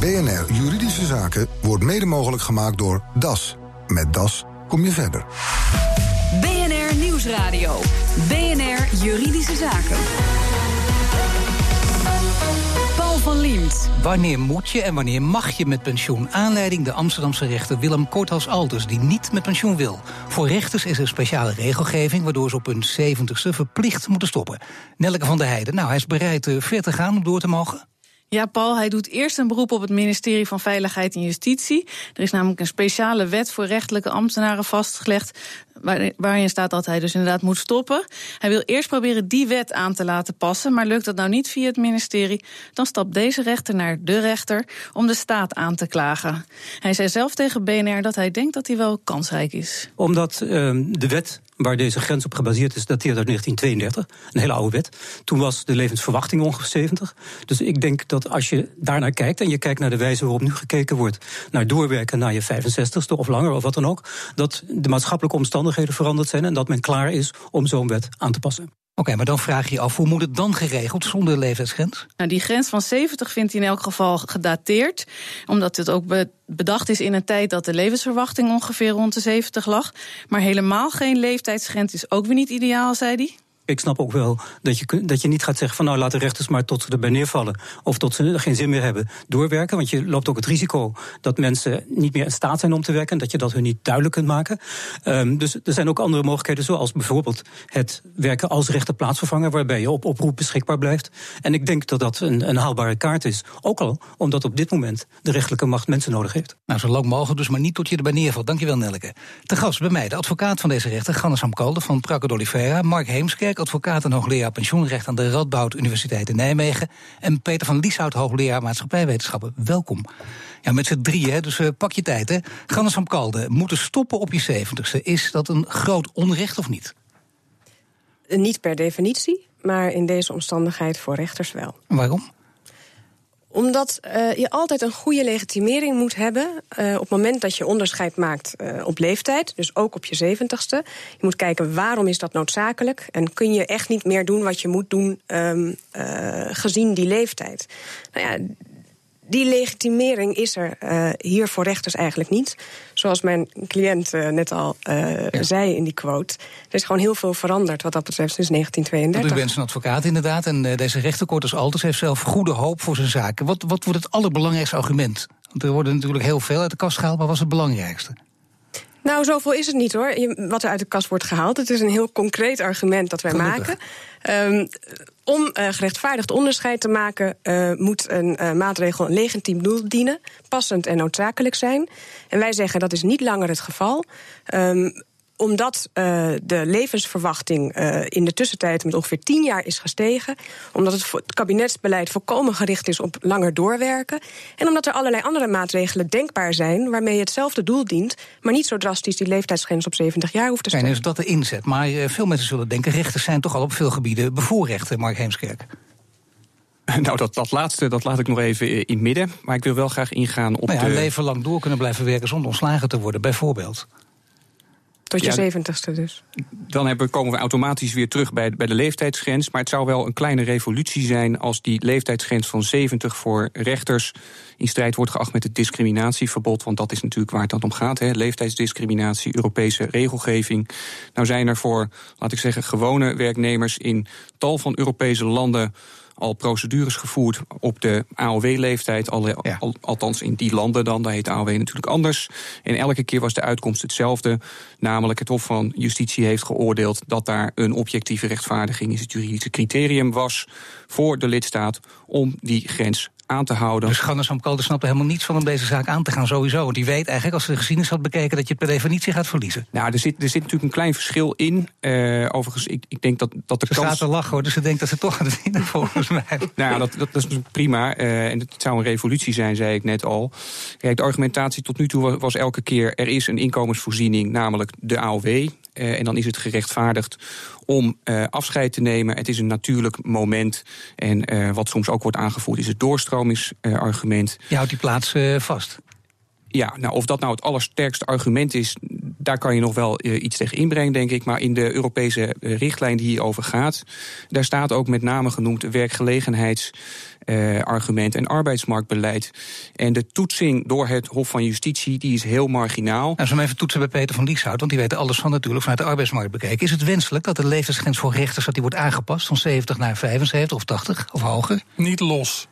BNR Juridische Zaken wordt mede mogelijk gemaakt door DAS. Met DAS kom je verder. BNR Nieuwsradio. BNR Juridische Zaken. Paul van Liemt. Wanneer moet je en wanneer mag je met pensioen? Aanleiding de Amsterdamse rechter Willem Korthals-Alders... die niet met pensioen wil. Voor rechters is er speciale regelgeving... waardoor ze op hun zeventigste verplicht moeten stoppen. Nelke van der Heijden, nou, hij is bereid uh, ver te gaan om door te mogen? Ja, Paul, hij doet eerst een beroep op het ministerie van Veiligheid en Justitie. Er is namelijk een speciale wet voor rechtelijke ambtenaren vastgelegd waarin staat dat hij dus inderdaad moet stoppen. Hij wil eerst proberen die wet aan te laten passen, maar lukt dat nou niet via het ministerie, dan stapt deze rechter naar de rechter om de staat aan te klagen. Hij zei zelf tegen BNR dat hij denkt dat hij wel kansrijk is. Omdat uh, de wet waar deze grens op gebaseerd is, dateert uit 1932. Een hele oude wet. Toen was de levensverwachting ongeveer 70. Dus ik denk dat als je daarnaar kijkt en je kijkt naar de wijze waarop nu gekeken wordt, naar doorwerken naar je 65ste of langer of wat dan ook, dat de maatschappelijke omstandigheden veranderd zijn en dat men klaar is om zo'n wet aan te passen. Oké, maar dan vraag je je af, hoe moet het dan geregeld zonder leeftijdsgrens? Nou, die grens van 70 vindt hij in elk geval gedateerd. Omdat het ook bedacht is in een tijd dat de levensverwachting ongeveer rond de 70 lag. Maar helemaal geen leeftijdsgrens is ook weer niet ideaal, zei hij ik snap ook wel dat je, dat je niet gaat zeggen van nou laat de rechters maar tot ze erbij neervallen. Of tot ze geen zin meer hebben doorwerken. Want je loopt ook het risico dat mensen niet meer in staat zijn om te werken. Dat je dat hun niet duidelijk kunt maken. Um, dus er zijn ook andere mogelijkheden zoals bijvoorbeeld het werken als rechterplaatsvervanger. Waarbij je op oproep beschikbaar blijft. En ik denk dat dat een, een haalbare kaart is. Ook al omdat op dit moment de rechtelijke macht mensen nodig heeft. Nou, zo lang mogelijk dus, maar niet tot je erbij neervalt. Dankjewel Nelke. Te gast bij mij de advocaat van deze rechter, Gannes Hamkalde van Prakke d'Oliveira. Mark Heemskerk advocaat en hoogleraar pensioenrecht aan de Radboud Universiteit in Nijmegen. En Peter van Lieshout, hoogleraar maatschappijwetenschappen. Welkom. Ja, met z'n drieën, dus uh, pak je tijd. Hè. Gannes van Kalde, moeten stoppen op je zeventigste. Is dat een groot onrecht of niet? Niet per definitie, maar in deze omstandigheid voor rechters wel. Waarom? Omdat uh, je altijd een goede legitimering moet hebben uh, op het moment dat je onderscheid maakt uh, op leeftijd, dus ook op je zeventigste. Je moet kijken waarom is dat noodzakelijk en kun je echt niet meer doen wat je moet doen um, gezien die leeftijd. Nou ja, die legitimering is er uh, hier voor rechters eigenlijk niet. Zoals mijn cliënt uh, net al uh, ja. zei in die quote. Er is gewoon heel veel veranderd wat dat betreft sinds 1932. U bent een advocaat inderdaad. En deze rechtercourt als Alters heeft zelf goede hoop voor zijn zaken. Wat, wat wordt het allerbelangrijkste argument? Want er worden natuurlijk heel veel uit de kast gehaald. Maar wat was het belangrijkste? Nou, zoveel is het niet hoor. Wat er uit de kast wordt gehaald. Het is een heel concreet argument dat wij Gelukkig. maken. Um, om uh, gerechtvaardigd onderscheid te maken, uh, moet een uh, maatregel een legitiem doel dienen, passend en noodzakelijk zijn. En wij zeggen dat is niet langer het geval. Um, omdat uh, de levensverwachting uh, in de tussentijd met ongeveer tien jaar is gestegen. Omdat het, het kabinetsbeleid volkomen gericht is op langer doorwerken. En omdat er allerlei andere maatregelen denkbaar zijn. waarmee je hetzelfde doel dient. maar niet zo drastisch die leeftijdsgrens op 70 jaar hoeft te stellen. En is dat de inzet? Maar uh, veel mensen zullen denken. rechters zijn toch al op veel gebieden bevoorrechten, Mark Heemskerk. Nou, dat, dat laatste dat laat ik nog even in midden. Maar ik wil wel graag ingaan op. Nou ja, de... leven lang door kunnen blijven werken zonder ontslagen te worden, bijvoorbeeld. Tot je zeventigste dus. Dan hebben, komen we automatisch weer terug bij, bij de leeftijdsgrens. Maar het zou wel een kleine revolutie zijn als die leeftijdsgrens van 70 voor rechters in strijd wordt geacht met het discriminatieverbod. Want dat is natuurlijk waar het dan om gaat. Hè. Leeftijdsdiscriminatie, Europese regelgeving. Nou zijn er voor, laat ik zeggen, gewone werknemers in tal van Europese landen al procedures gevoerd op de AOW-leeftijd. Al, ja. al, althans in die landen dan, daar heet AOW natuurlijk anders. En elke keer was de uitkomst hetzelfde. Namelijk het Hof van Justitie heeft geoordeeld dat daar een objectieve rechtvaardiging, is het juridische criterium was voor de lidstaat om die grens aan te houden. Dus Gannes van snapt helemaal niets van om deze zaak aan te gaan, sowieso. Want die weet eigenlijk, als ze de geschiedenis had bekeken, dat je het per definitie gaat verliezen. Nou, er zit, er zit natuurlijk een klein verschil in. Uh, overigens, ik, ik denk dat, dat de ze kans... staat te lachen hoor, dus ze denkt dat ze toch gaat winnen, volgens mij. nou, dat, dat, dat is prima. Uh, en het zou een revolutie zijn, zei ik net al. Kijk, de argumentatie tot nu toe was, was elke keer... er is een inkomensvoorziening, namelijk de AOW. Uh, en dan is het gerechtvaardigd om uh, afscheid te nemen. Het is een natuurlijk moment. En uh, wat soms ook wordt aangevoerd is het doorstromingsargument. Je houdt die plaats vast. Ja, nou, of dat nou het allersterkste argument is, daar kan je nog wel iets tegen inbrengen, denk ik. Maar in de Europese richtlijn die hierover gaat, daar staat ook met name genoemd werkgelegenheids uh, argument en arbeidsmarktbeleid. En de toetsing door het Hof van Justitie die is heel marginaal. Nou, zullen even toetsen bij Peter van Lieshout, want die weet alles van natuurlijk vanuit de arbeidsmarkt bekeken. Is het wenselijk dat de leeftijdsgrens voor rechters dat die wordt aangepast van 70 naar 75 of 80 of hoger? Niet los.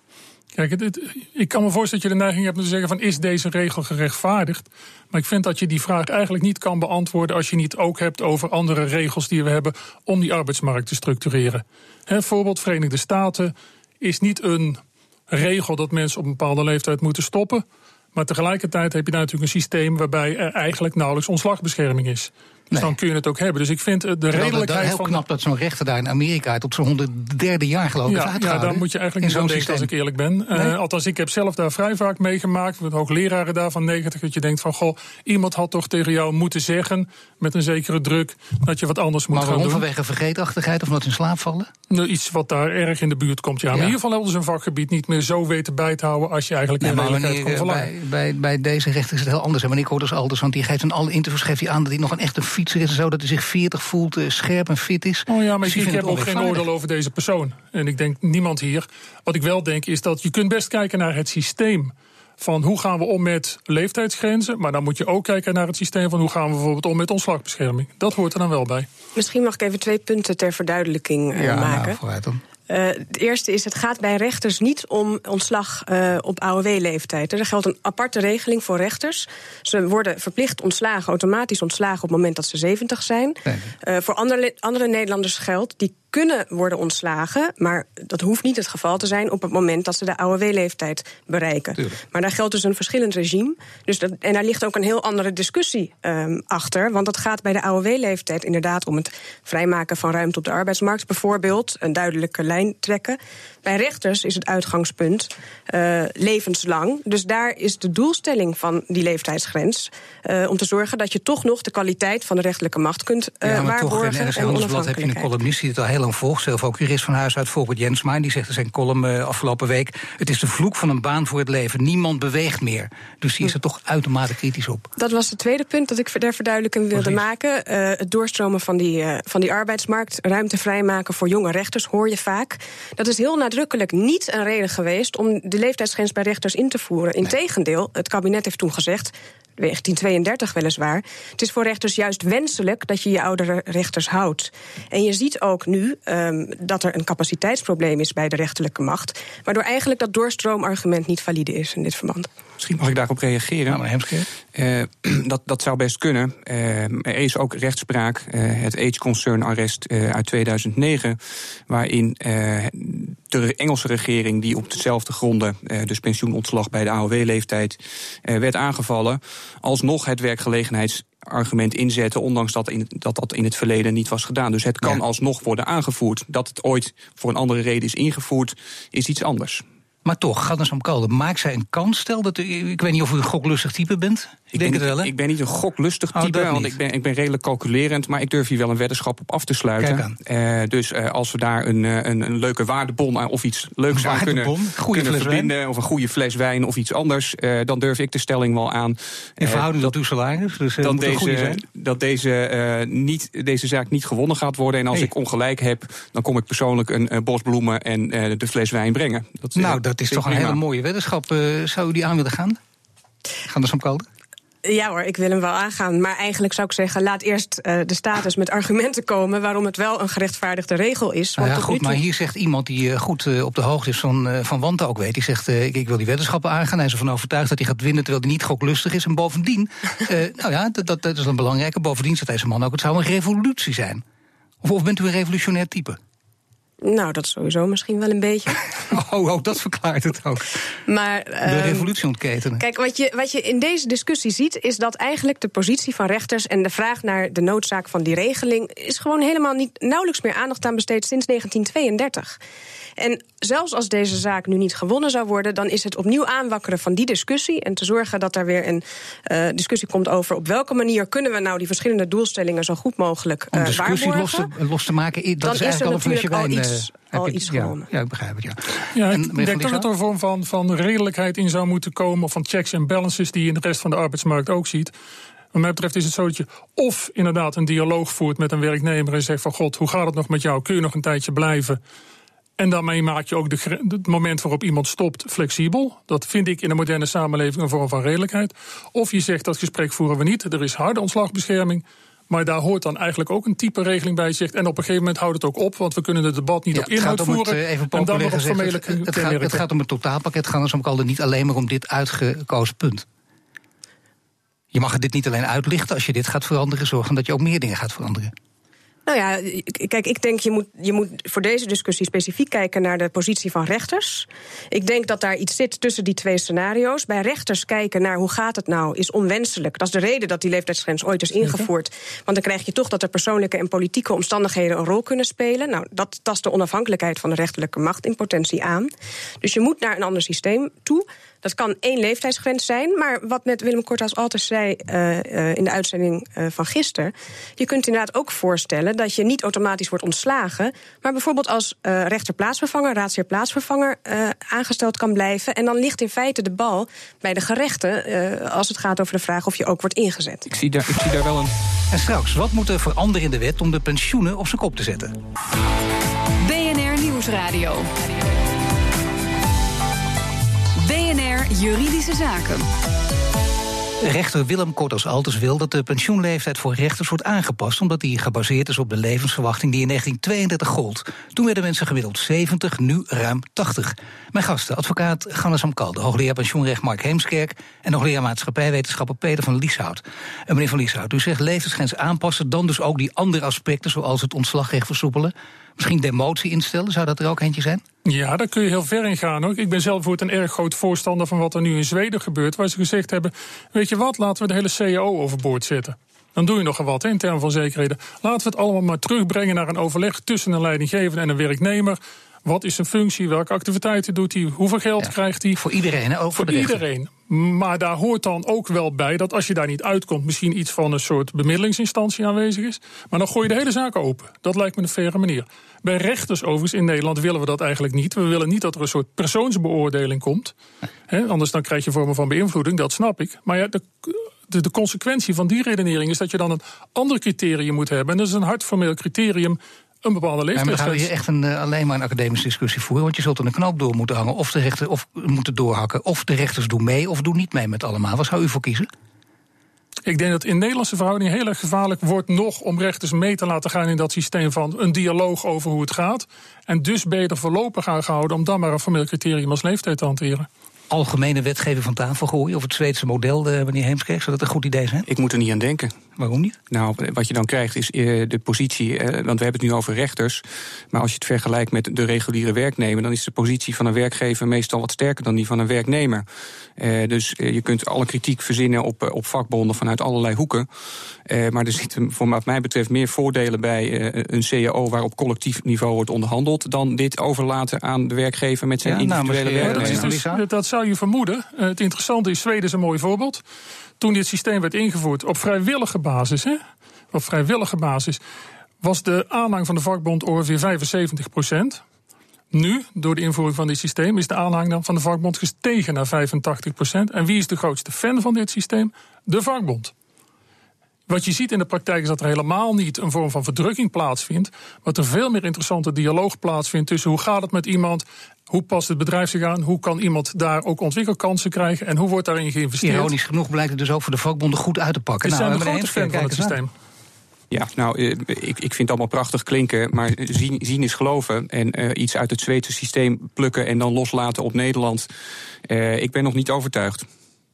Kijk, ik kan me voorstellen dat je de neiging hebt om te zeggen van is deze regel gerechtvaardigd? Maar ik vind dat je die vraag eigenlijk niet kan beantwoorden als je niet ook hebt over andere regels die we hebben om die arbeidsmarkt te structureren. He, voorbeeld Verenigde Staten, is niet een regel dat mensen op een bepaalde leeftijd moeten stoppen. Maar tegelijkertijd heb je daar natuurlijk een systeem waarbij er eigenlijk nauwelijks ontslagbescherming is. Dus dan kun je het ook hebben. Dus ik vind de redelijkheid van... heel knap dat zo'n rechter daar in Amerika tot zijn honderde jaar geloof ik ja, Ja, daar moet je eigenlijk niet aan denken als ik eerlijk ben. Uh, althans, ik heb zelf daar vrij vaak meegemaakt. Met hoogleraren daar van 90. Dat je denkt van, goh, iemand had toch tegen jou moeten zeggen... met een zekere druk, dat je wat anders moet gaan doen. Maar vanwege vergeetachtigheid of omdat in slaap vallen? Nou, iets wat daar erg in de buurt komt, ja. Maar in ieder geval hebben ze een vakgebied niet meer zo weten bij te houden... als je eigenlijk nee, in redelijkheid kan verlangen. Bij, bij, bij deze rechter is het heel anders. En ik hoor dus Alders, want die geeft in alle interviews geeft hij aan... dat hij nog een echte fietser is en zo, dat hij zich 40 voelt, uh, scherp en fit is. Oh ja, maar dus ik, heb ook geen oordeel over deze persoon. En ik denk niemand hier. Wat ik wel denk is dat je kunt best kijken naar het systeem van hoe gaan we om met leeftijdsgrenzen. Maar dan moet je ook kijken naar het systeem van hoe gaan we bijvoorbeeld om met ontslagbescherming. Dat hoort er dan wel bij. Misschien mag ik even twee punten ter verduidelijking uh, ja, maken. Nou, dan. Uh, het eerste is, het gaat bij rechters niet om ontslag uh, op AOW-leeftijd. Er geldt een aparte regeling voor rechters. Ze worden verplicht ontslagen, automatisch ontslagen op het moment dat ze 70 zijn. Nee. Uh, voor andere, andere Nederlanders geldt, die kunnen worden ontslagen, maar dat hoeft niet het geval te zijn op het moment dat ze de AOW-leeftijd bereiken. Tuurlijk. Maar daar geldt dus een verschillend regime. Dus dat, en daar ligt ook een heel andere discussie um, achter. Want dat gaat bij de AOW-leeftijd inderdaad om het vrijmaken van ruimte op de arbeidsmarkt, bijvoorbeeld, een duidelijke lijn trekken. Bij rechters is het uitgangspunt uh, levenslang. Dus daar is de doelstelling van die leeftijdsgrens uh, om te zorgen dat je toch nog de kwaliteit van de rechterlijke macht kunt uh, ja, maar waarborgen. Toch, in en Handelsblad heb je een columnist die het al heel lang volgt, zelf ook jurist van huis uit, Volkert Jensma. Die zegt in zijn column afgelopen week: het is de vloek van een baan voor het leven. Niemand beweegt meer. Dus die is er toch uitermate kritisch op. Dat was het tweede punt dat ik ter verduidelijking wilde Precies. maken. het doorstromen van die, van die arbeidsmarkt, ruimte vrijmaken voor jonge rechters, hoor je vaak. Dat is heel nadrukkelijk niet een reden geweest om de leeftijdsgrens bij rechters in te voeren. Integendeel, het kabinet heeft toen gezegd. 1932 weliswaar. Het is voor rechters juist wenselijk dat je je oudere rechters houdt. En je ziet ook nu um, dat er een capaciteitsprobleem is bij de rechterlijke macht. Waardoor eigenlijk dat doorstroomargument niet valide is in dit verband. Misschien mag ik daarop reageren. Ja, uh, dat, dat zou best kunnen. Uh, er is ook rechtspraak, uh, het Age Concern Arrest uit 2009, waarin de Engelse regering, die op dezelfde gronden, dus pensioenontslag bij de AOW-leeftijd, werd aangevallen, alsnog het werkgelegenheidsargument inzetten, ondanks dat, in, dat dat in het verleden niet was gedaan. Dus het kan ja. alsnog worden aangevoerd. Dat het ooit voor een andere reden is ingevoerd, is iets anders. Maar toch, Gadnesam Kalden, maakt zij een kans? Stel dat u, ik weet niet of u een goklustig type bent. Ik, ik denk het wel, hè? Ik ben niet een goklustig type, oh, want ik ben, ik ben redelijk calculerend. Maar ik durf hier wel een weddenschap op af te sluiten. Uh, dus uh, als we daar een, een, een, leuke waardebon of iets leuks aan kunnen, kunnen verbinden... Wijn. of een goede fles wijn of iets anders... Uh, dan durf ik de stelling wel aan. In verhouding tot uw salaris? Dus, dat, deze, dat deze, niet, deze zaak niet gewonnen gaat worden. En als hey. ik ongelijk heb, dan kom ik persoonlijk een bos bloemen... en de fles wijn brengen. Dat, nou, dat is toch een hele mooie weddenschap. zou u die aan willen gaan? Gaan er zo'n kalden? Ja hoor, ik wil hem wel aangaan. Maar eigenlijk zou ik zeggen, laat eerst uh, de status met argumenten komen... waarom het wel een gerechtvaardigde regel is. Want nou ja, goed, maar hier zegt iemand die uh, goed uh, op de hoogte is van, van Wante ook weet... die zegt, ik, ik, wil die weddenschappen aangaan. Hij is ervan overtuigd dat hij gaat winnen terwijl hij niet goklustig is. En bovendien, nou ja, dat, dat, dat is een belangrijke. Bovendien zegt deze man ook, het zou een revolutie zijn. Of, of bent u een revolutionair type? Nou, dat sowieso misschien wel een beetje. oh, oh, dat verklaart het ook. Maar, de uh, revolutie ontketenen. Kijk, wat je, wat je in deze discussie ziet, is dat eigenlijk de positie van rechters en de vraag naar de noodzaak van die regeling is gewoon helemaal niet nauwelijks meer aandacht aan besteed sinds 1932. En zelfs als deze zaak nu niet gewonnen zou worden, dan is het opnieuw aanwakkeren van die discussie en te zorgen dat er weer een uh, discussie komt over op welke manier kunnen we nou die verschillende doelstellingen zo goed mogelijk uh, Om discussie los te, los te, maken, dat dan is eigenlijk is er natuurlijk al, iets, al je, iets ja, gewonnen. Ja, ik begrijp het, ja. ja en, ik denk dat er een vorm van, van redelijkheid in zou moeten komen, of van checks en balances die je in de rest van de arbeidsmarkt ook ziet. Wat mij betreft is het zo dat je of inderdaad een dialoog voert met een werknemer en zegt van god, hoe gaat het nog met jou? Kun je nog een tijdje blijven? En daarmee maak je ook de, het moment waarop iemand stopt flexibel. Dat vind ik in een moderne samenleving een vorm van redelijkheid. Of je zegt dat gesprek voeren we niet. Er is harde ontslagbescherming. Maar daar hoort dan eigenlijk ook een type regeling bij. Zegt, en op een gegeven moment houdt het ook op, want we kunnen het debat niet op inhoud voeren. Het, even en dan formele het, het, gaat, het gaat om het totaalpakket, gaan dus ook niet alleen maar om dit uitgekozen punt. Je mag dit niet alleen uitlichten. Als je dit gaat veranderen, zorgen dat je ook meer dingen gaat veranderen. Nou ja, kijk, ik denk je moet, je moet voor deze discussie specifiek kijken naar de positie van rechters. Ik denk dat daar iets zit tussen die twee scenario's. Bij rechters kijken naar hoe gaat het nou is onwenselijk. Dat is de reden dat die leeftijdsgrens ooit is ingevoerd. Want dan krijg je toch dat er persoonlijke en politieke omstandigheden een rol kunnen spelen. Nou, dat tast de onafhankelijkheid van de rechterlijke macht in potentie aan. Dus je moet naar een ander systeem toe. Dat kan één leeftijdsgrens zijn, maar wat met Willem Korthaus altijd zei uh, in de uitzending uh, van gisteren, je kunt inderdaad ook voorstellen dat je niet automatisch wordt ontslagen, maar bijvoorbeeld als rechterplaatsvervanger, raadsheer plaatsvervanger aangesteld kan blijven. En dan ligt in feite de bal bij de gerechten als het gaat over de vraag of je ook wordt ingezet. Ik zie daar, ik zie daar wel een. En straks, wat moet er veranderen in de wet om de pensioenen op zijn kop te zetten? BNR Nieuwsradio. Juridische Zaken. Rechter Willem Kortos Altes wil dat de pensioenleeftijd voor rechters wordt aangepast, omdat die gebaseerd is op de levensverwachting die in 1932 gold. Toen werden mensen gemiddeld 70, nu ruim 80. Mijn gasten, advocaat Gannes Amkalde, hoogleraar pensioenrecht Mark Heemskerk en hoogleraar maatschappijwetenschappen Peter van Lieshout. En meneer van Lieshout, u zegt levensgrens aanpassen, dan dus ook die andere aspecten, zoals het ontslagrecht versoepelen. Misschien demotie instellen, zou dat er ook eentje zijn? Ja, daar kun je heel ver in gaan. Hoor. Ik ben zelf voor een erg groot voorstander van wat er nu in Zweden gebeurt. Waar ze gezegd hebben: Weet je wat, laten we de hele CAO overboord zetten. Dan doe je nog wat in termen van zekerheden. Laten we het allemaal maar terugbrengen naar een overleg tussen een leidinggevende en een werknemer. Wat is zijn functie? Welke activiteiten doet hij? Hoeveel geld krijgt hij? Voor iedereen? Ook voor, voor iedereen. Maar daar hoort dan ook wel bij dat als je daar niet uitkomt, misschien iets van een soort bemiddelingsinstantie aanwezig is. Maar dan gooi je de hele zaak open. Dat lijkt me een faire manier. Bij rechters overigens in Nederland willen we dat eigenlijk niet. We willen niet dat er een soort persoonsbeoordeling komt. anders dan krijg je vormen van beïnvloeding, dat snap ik. Maar ja, de, de, de, consequentie van die redenering is dat je dan een ander criterium moet hebben. En dat is een hardformeel criterium een bepaalde leeftijd. Maar dan gaan we hier echt een, uh, alleen maar een academische discussie voeren. Want je zult er een knoop door moeten hangen. Of de rechters of moeten doorhakken. Of de rechters doen mee of doen niet mee met allemaal. Wat zou u voor kiezen? Ik denk dat in Nederlandse verhoudingen heel erg gevaarlijk wordt nog om rechters mee te laten gaan in dat systeem van een dialoog over hoe het gaat. En dus beter voorlopig gaan gehouden om dan maar een formeel criterium als leeftijd te hanteren algemene wetgeving van tafel gooien? Of het Zweedse model, uh, meneer Heemskerk? Zou dat een goed idee zijn? Ik moet er niet aan denken. Waarom niet? Nou, wat je dan krijgt is uh, de positie, uh, want we hebben het nu over rechters. Maar als je het vergelijkt met de reguliere werknemer, dan is de positie van een werkgever meestal wat sterker dan die van een werknemer. dus je kunt alle kritiek verzinnen op, op vakbonden vanuit allerlei hoeken. maar er zitten, voor wat mij betreft, meer voordelen bij een CAO waar op collectief niveau wordt onderhandeld. dan dit overlaten aan de werkgever met zijn ja, nou, individuele nou, werknemer. Dat, is, dat zou je vermoeden. het interessante is, Zweden is een mooi voorbeeld toen dit systeem werd ingevoerd op vrijwillige basis, hè, op vrijwillige basis, was de aanhang van de vakbond ongeveer 75 procent. Nu, door de invoering van dit systeem, is de aanhang van de vakbond gestegen naar 85 procent. En wie is de grootste fan van dit systeem? De vakbond. Wat je ziet in de praktijk is dat er helemaal niet een vorm van verdrukking plaatsvindt. Maar er veel meer interessante dialoog plaatsvindt tussen hoe gaat het met iemand hoe past het bedrijf zich aan? Hoe kan iemand daar ook ontwikkelkansen krijgen? En hoe wordt daarin geïnvesteerd? Ironisch genoeg blijkt het dus ook voor de vakbonden goed uit te pakken. Ze nou, zijn de grote fan van het systeem. Ja, nou, eh, ik, ik vind het allemaal prachtig klinken, maar zien, zien is geloven. En uh, iets uit het Zweedse systeem plukken en dan loslaten op Nederland. Uh, ik ben nog niet overtuigd.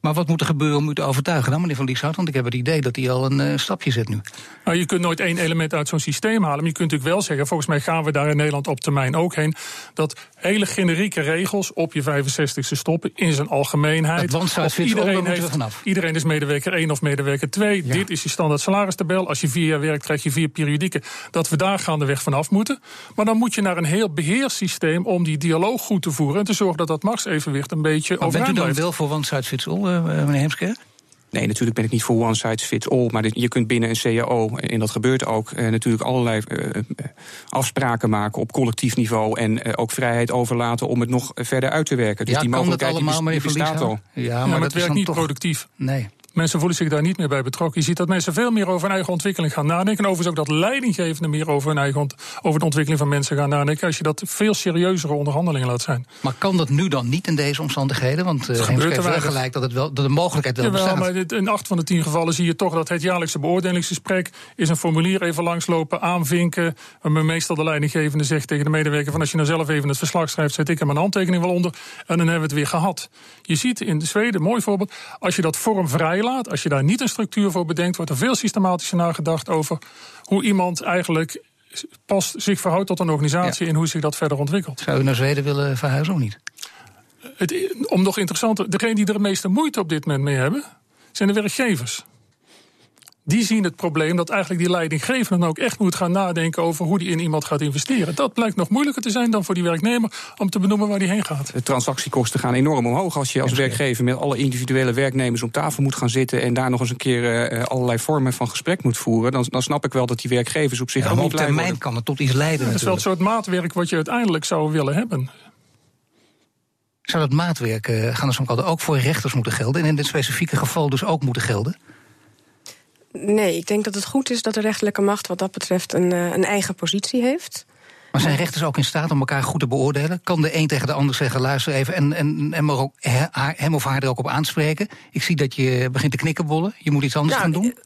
Maar wat moet er gebeuren om u te overtuigen dan, meneer Van Lieshout? Want ik heb het idee dat hij al een uh, stapje zet nu. Nou, je kunt nooit één element uit zo'n systeem halen. Maar je kunt natuurlijk wel zeggen, volgens mij gaan we daar in Nederland op termijn ook heen. Dat hele generieke regels op je 65ste stoppen in zijn algemeenheid. Het iedereen, heeft, vanaf. iedereen is medewerker 1 of medewerker 2. Dit is je standaard salaristabel. Als je vier jaar werkt, krijg je vier periodieken. Dat we daar gaandeweg vanaf moeten. Maar dan moet je naar een heel beheerssysteem om die dialoog goed te voeren. En te zorgen dat dat machtsevenwicht een beetje maar bent u dan wel voor all, uh, meneer Heemskerk? Nee, natuurlijk ben ik niet voor one size fits all. Maar je kunt binnen een CAO, en dat gebeurt ook, eh, natuurlijk allerlei eh, eh, afspraken maken op collectief niveau. En eh, ook vrijheid overlaten om het nog verder uit te werken. Dus ja, die mogelijkheid allemaal, die bestaat al. Ja, maar, ja, maar het werkt niet toch... productief. Nee. Mensen voelen zich daar niet meer bij betrokken. Je ziet dat mensen veel meer over hun eigen ontwikkeling gaan nadenken. En overigens ook dat leidinggevenden meer over hun eigen over de ontwikkeling van mensen gaan nadenken. Als je dat veel serieuzere onderhandelingen laat zijn. Maar kan dat nu dan niet in deze omstandigheden? Want uh, geen wel gelijk dat, het wel, dat de mogelijkheid wel Jawel, bestaat. maar in acht van de tien gevallen zie je toch dat het jaarlijkse beoordelingsgesprek is een formulier even langslopen, aanvinken. Waar meestal de leidinggevende zegt tegen de medewerker van als je nou zelf even het verslag schrijft, zet ik er mijn handtekening wel onder. En dan hebben we het weer gehad. Je ziet in de Zweden, mooi voorbeeld, als je dat vormvrij laat, als je daar niet een structuur voor bedenkt, wordt er veel systematischer nagedacht over hoe iemand eigenlijk pas zich verhoudt tot een organisatie en hoe zich dat verder ontwikkelt. Zou u naar Zweden willen verhuizen of niet? Het, om nog interessanter, degene die er de meeste moeite op dit moment mee hebben, zijn de werkgevers die zien het probleem dat eigenlijk die leidinggevende dan ook echt moet gaan nadenken over hoe die in iemand gaat investeren. Dat blijkt nog moeilijker te zijn dan voor die werknemer om te benoemen waar die heen gaat. De transactiekosten gaan enorm omhoog als je als werkgever met alle individuele werknemers om tafel moet gaan zitten en daar nog eens een keer uh, allerlei vormen van gesprek moet voeren. Dan, dan snap ik wel dat die werkgevers op zich ja, ook niet op termijn kan het tot iets leiden. Ja, dat is wel het soort maatwerk wat je uiteindelijk zou willen hebben. Zou dat maatwerk, uh, gaan er ook voor rechters moeten gelden en in dit specifieke geval dus ook moeten gelden? Nee, ik denk dat het goed is dat de rechterlijke macht wat dat betreft een, eh, een eigen positie heeft. Maar zijn rechters ook in staat om elkaar goed te beoordelen? Kan de een tegen de ander zeggen: luister even en, en, en maar ook hem of haar er ook op aanspreken? Ik zie dat je begint te knikkenbollen. Je moet iets anders nou, gaan doen.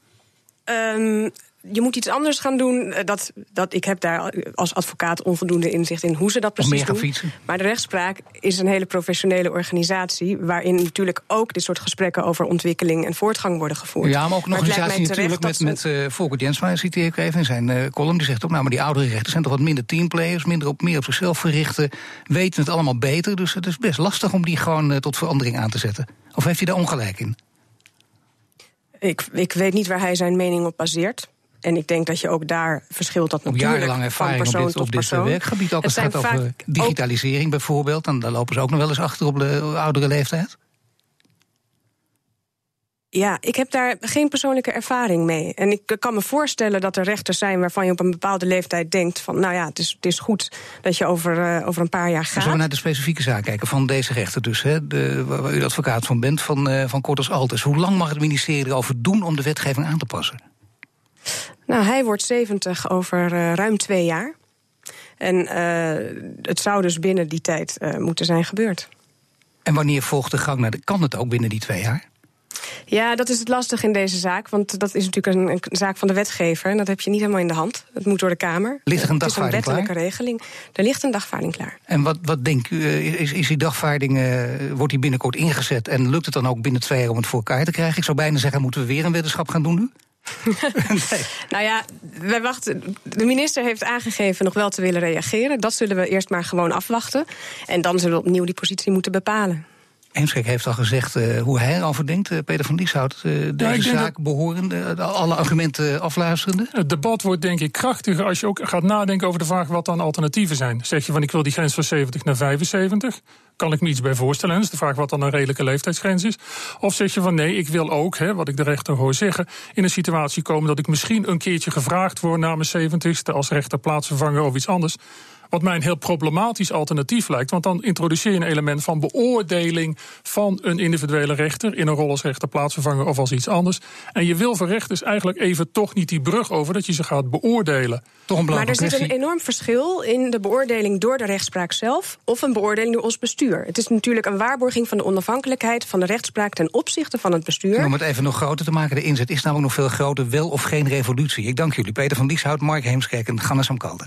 Uh, je moet iets anders gaan doen. Eh, dat, dat, ik heb daar als advocaat onvoldoende inzicht in hoe ze dat precies doen. Fietsen. Maar de rechtspraak is een hele professionele organisatie... waarin natuurlijk ook dit soort gesprekken over ontwikkeling en voortgang worden gevoerd. Ja, maar ook een organisatie natuurlijk met, met uh, Volker Jensma, citeer ik even in zijn uh, column. Die zegt ook, nou, maar die oudere rechters zijn toch wat minder teamplayers... minder op, meer op zichzelf verrichten, weten het allemaal beter. Dus het is best lastig om die gewoon uh, tot verandering aan te zetten. Of heeft hij daar ongelijk in? Ik, ik weet niet waar hij zijn mening op baseert. En ik denk dat je ook daar verschilt dat natuurlijk jarenlang ervaring van persoon op dit, op dit werkgebied. Ook als het gaat over digitalisering bijvoorbeeld. En daar lopen ze ook nog wel eens achter op de oudere leeftijd. Ja, ik heb daar geen persoonlijke ervaring mee. En ik kan me voorstellen dat er rechters zijn waarvan je op een bepaalde leeftijd denkt: van nou ja, het is, het is goed dat je over, uh, over een paar jaar gaat. Zullen we naar de specifieke zaak kijken van deze rechter, dus, hè, de, waar u advocaat van bent, van, uh, van Korters Altes. Hoe lang mag het ministerie erover doen om de wetgeving aan te passen? Nou, hij wordt 70 over uh, ruim twee jaar. En uh, het zou dus binnen die tijd uh, moeten zijn gebeurd. En wanneer volgt de gang naar de. Kan het ook binnen die twee jaar? Ja, dat is het lastig in deze zaak. Want dat is natuurlijk een, een, zaak van de wetgever. En dat heb je niet helemaal in de hand. Het moet door de Kamer. Ligt er een dagvaarding klaar? Het is een wettelijke regeling. Er ligt een dagvaarding klaar. En wat, wat denkt u? Is, is die dagvaarding, uh, wordt die binnenkort ingezet? En lukt het dan ook binnen twee jaar om het voor elkaar te krijgen? Ik zou bijna zeggen, moeten we weer een wetenschap gaan doen nu? Nou ja, wij wachten. De minister heeft aangegeven nog wel te willen reageren. Dat zullen we eerst maar gewoon afwachten. En dan zullen we opnieuw die positie moeten bepalen. Heemskerk heeft al gezegd uh, hoe hij erover denkt, uh, Peter van Lieshout. Uh, deze zaak dat... behorende, alle argumenten afluisterende? Het debat wordt denk ik krachtiger als je ook gaat nadenken over de vraag wat dan alternatieven zijn. Zeg je van ik wil die grens van 70 naar 75 kan ik me iets bij voorstellen. Dat is de vraag wat dan een redelijke leeftijdsgrens is. Of zeg je van nee, ik wil ook, hè, wat ik de rechter hoor zeggen, in een situatie komen dat ik misschien een keertje gevraagd word na mijn 70ste als rechter plaatsvervanger of iets anders. Wat mij een heel problematisch alternatief lijkt. Want dan introduceer je een element van beoordeling van een individuele rechter. in een rol als rechter, plaatsvervanger of als iets anders. En je wil voor rechters eigenlijk even toch niet die brug over dat je ze gaat beoordelen. Toch een maar er zit een enorm verschil in de beoordeling door de rechtspraak zelf. of een beoordeling door ons bestuur. Het is natuurlijk een waarborging van de onafhankelijkheid van de rechtspraak ten opzichte van het bestuur. om het even nog groter te maken, de inzet is namelijk nog veel groter. Wel of geen revolutie. Ik dank jullie, Peter van Lieshout, Mark Heemskerk en Gannes Amkalde.